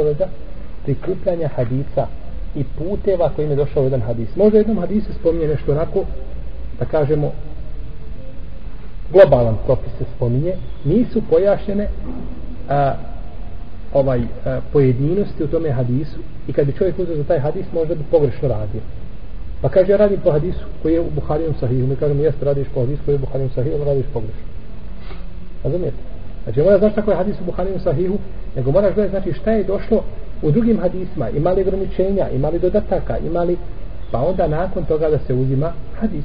obaveza prikupljanja hadisa i puteva kojim je došao jedan hadis. Možda jednom hadisu spominje nešto onako, da kažemo, globalan propis se spominje, nisu pojašnjene a, ovaj a, pojedinosti u tome hadisu i kad bi čovjek uzeo za taj hadis možda bi pogrešno radio. Pa kaže, ja radim po hadisu koji je u Buharijom sahihu. Mi kažemo, jeste, radiš po hadisu koji je u Buharijom sahihu, ali radiš pogrešno. Razumijete? Znači, mora znaš kako je hadis u Buharijom sahihu, nego moraš gledati, znači, šta je došlo u drugim hadisma, ima li ograničenja, ima li dodataka, ima li, pa onda nakon toga da se uzima hadis.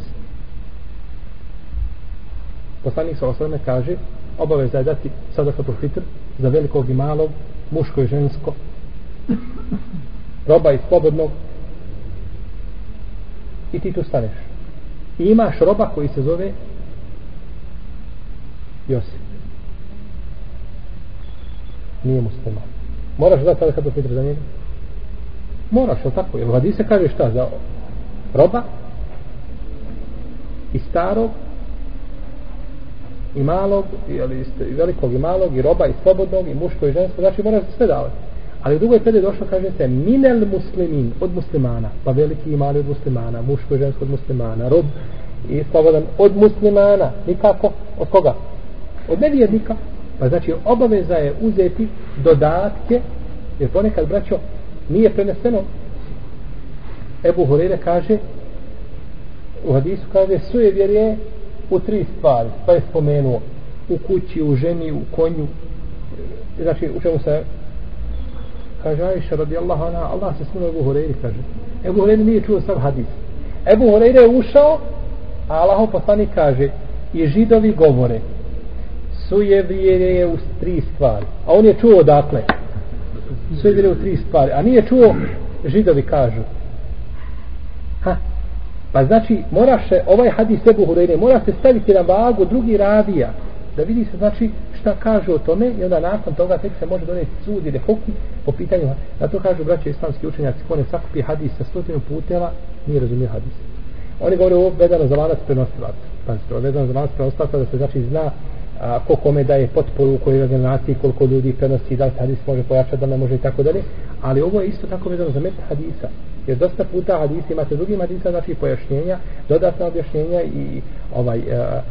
Poslanik sa osvrame kaže, obaveza je dati sadakatul fitr za velikog i malog, muško i žensko, roba i slobodnog, i ti tu staneš. I imaš roba koji se zove Josip. Nije musliman. Moraš da tada kada fitr za njega? Moraš, ali tako? Jer vadi se kaže šta za roba i starog i malog ili i velikog i malog i roba i slobodnog i muško i žensko znači moraš da sve davati ali u drugoj pede došlo kaže se minel muslimin od muslimana pa veliki i mali od muslimana muško i žensko od muslimana rob i slobodan od muslimana nikako od koga od nevjernika Pa znači obaveza je uzeti dodatke, jer ponekad, braćo, nije preneseno. Ebu Horeira kaže, u hadisu kaže, suje vjerje u tri stvari. Pa je spomenuo u kući, u ženi, u konju. Znači, u čemu se kaže Aisha radijallahu anha, Allah se smilo Ebu Horeiri kaže. Ebu Horeiri nije čuo sav hadis. Ebu Horeiri je ušao, a Allah poslanik kaže, i židovi govore, sujevjerje u tri stvari. A on je čuo odakle? Sujevjerje u tri stvari. A nije čuo, židovi kažu. Ha? Pa znači, moraš se, ovaj hadis Ebu Hureyre, mora se staviti na vagu drugi radija, da vidi se, znači, šta kažu o tome, i onda nakon toga tek se može doneti sud ili hukm po pitanju, na to kažu braće islamski učenjaci, ko ne sakupi hadis sa stotinu puteva, nije razumio hadis. Oni govore ovo vezano za lanac prenosilaca. Pazite, ovo vezano za lanac prenosilaca da se znači zna a, ko kome daje potporu u kojoj organizaciji, koliko ljudi prenosi, da li hadis može pojačati, da ne može i tako dalje. Ali ovo je isto tako vezano za met hadisa. Jer dosta puta hadis imate drugim hadisa, znači pojašnjenja, dodatna objašnjenja i ovaj a, a,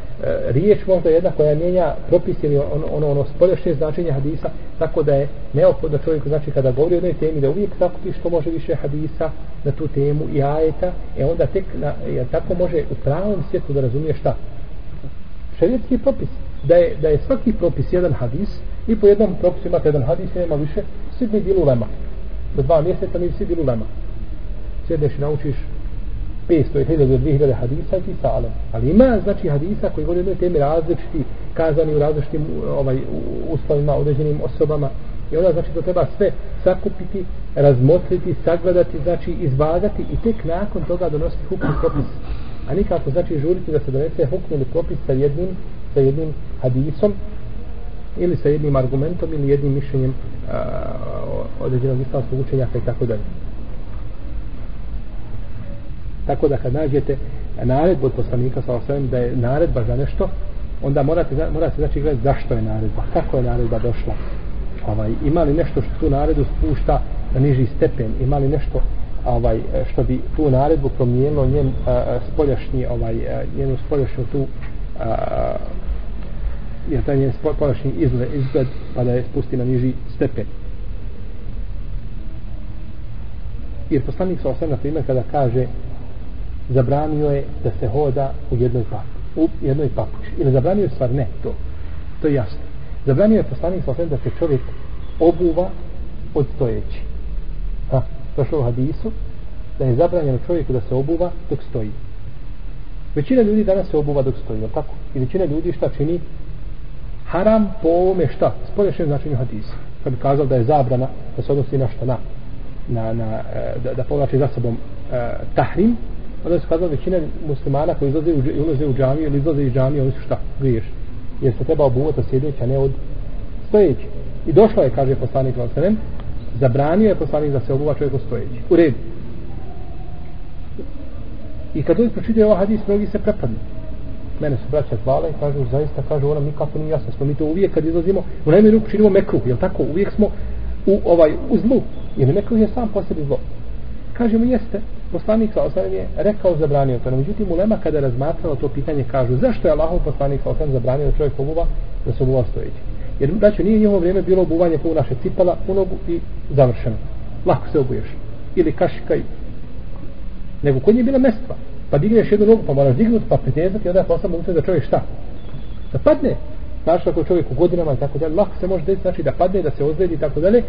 riječ možda jedna koja mijenja propis ili ono, ono, ono spolješnje značenje hadisa, tako da je neophodno čovjeku, znači kada govori o jednoj temi, da uvijek zakupi što može više hadisa na tu temu i ajeta, e onda tek na, jer tako može u pravom svijetu da razumije šta? Šarijetski propis da je, da je svaki propis jedan hadis i po jednom propisu imate jedan hadis i nema više, svi bi bili ulema. Do dva mjeseca mi svi bili ulema. Sjedneš i naučiš 500 ili 1000 2000 hadisa i ti sa Ali ima znači hadisa koji govori o temi različiti, kazani u različitim ovaj, uslovima, određenim osobama. I onda znači to treba sve sakupiti, razmotriti, sagledati, znači izvagati i tek nakon toga donositi hukmi propis. A nikako znači žuriti da se donese hukmi ili propis sa jednim sa jednim hadisom ili sa jednim argumentom ili jednim mišljenjem određenog islamskog učenjaka pa i tako dalje. Tako da kad nađete naredbu od poslanika sa osvijem da je naredba za nešto, onda morate, morate znači gledati zašto je naredba, kako je naredba došla. Ovaj, ima li nešto što tu naredbu spušta na niži stepen, ima li nešto ovaj, što bi tu naredbu promijenilo njen uh, spoljašnji, ovaj, a, njenu spoljašnju tu uh, jer taj njen površni izgled, izgled pa da je spusti na niži stepen. Jer poslanik sa osam na primjer kada kaže zabranio je da se hoda u jednoj papuči, u jednoj papuči. Ili zabranio je stvar? Ne, to. To je jasno. Zabranio je poslanik sa osam da se čovjek obuva od stojeći. Ha, došlo u hadisu da je zabranjeno čovjeku da se obuva dok stoji. Većina ljudi danas se obuva dok stoji, tako? I većina ljudi šta čini? Haram po ovome šta? Spolješnjem značenju hadisa. Kad bi kazao da je zabrana, da se odnosi na šta? Na, na, na, e, da, da povlači za sobom uh, tahrim, onda se kazao većina muslimana koji izlaze u, ulaze u džamiju ili izlaze iz džamije, oni su šta? Griješ. Jer se treba obuvati od sjedeća, ne od stojeći. I došlo je, kaže poslanik Valsanem, zabranio je poslanik da se obuva čovjek od stojeći. U redu. I kad ljudi pročitaju ovaj hadis, mnogi se prepadnu mene su braća zvala i kažu, zaista, kažu, ona mi kako nije jasno, smo mi to uvijek kad izlazimo, u najmanju ruku činimo mekruh, jel tako, uvijek smo u ovaj u zlu jer neko je sam po sebi zlo. Kažemo, jeste. Poslanik sa je rekao zabranio to. Međutim ulema kada razmatrao to pitanje kažu zašto je Allahov poslanik sa zabranio da čovjek obuva da se obuva stojeći? Jer braću, nije njihovo vrijeme bilo obuvanje po naše cipala u nogu i završeno. Lako se obuješ. Ili kašika i nego kod nje bila mestva pa digneš jednu nogu pa moraš dignuti pa pretezati onda je posla mogućnost da čovjek šta? Da padne. Znaš ako čovjek u godinama i tako dalje lako se može desiti znači da padne da se ozredi i tako dalje.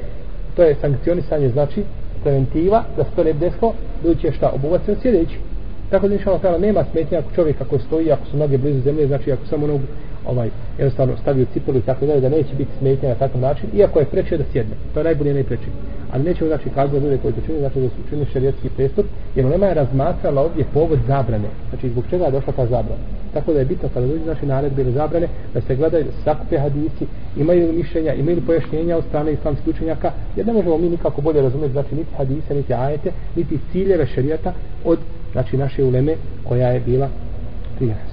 To je sankcionisanje znači preventiva da se to ne desilo doći šta obuvat se od sljedeći tako da inšalno tala nema smetnja ako čovjek ako stoji ako su noge blizu zemlje znači ako samo nogu ovaj jednostavno stavi u cipelu i tako dalje da neće biti smetnja na takav način iako je preče da sjedne. To je najbolje najpreče ali nećemo znači kazati ljude koji to čini znači da su čini šerijetski prestup jer nema je razmatrala ovdje povod zabrane. Znači zbog čega je došla ta zabrana? Tako da je bitno kada dođe znači naredbe ili zabrane da se gledaju sakupe hadisi imaju li mišljenja imaju li pojašnjenja od strane islamskih učenjaka jer ne možemo mi nikako bolje razumjeti znači niti hadise niti ajete niti ciljeve šerijata od znači naše uleme koja je bila 13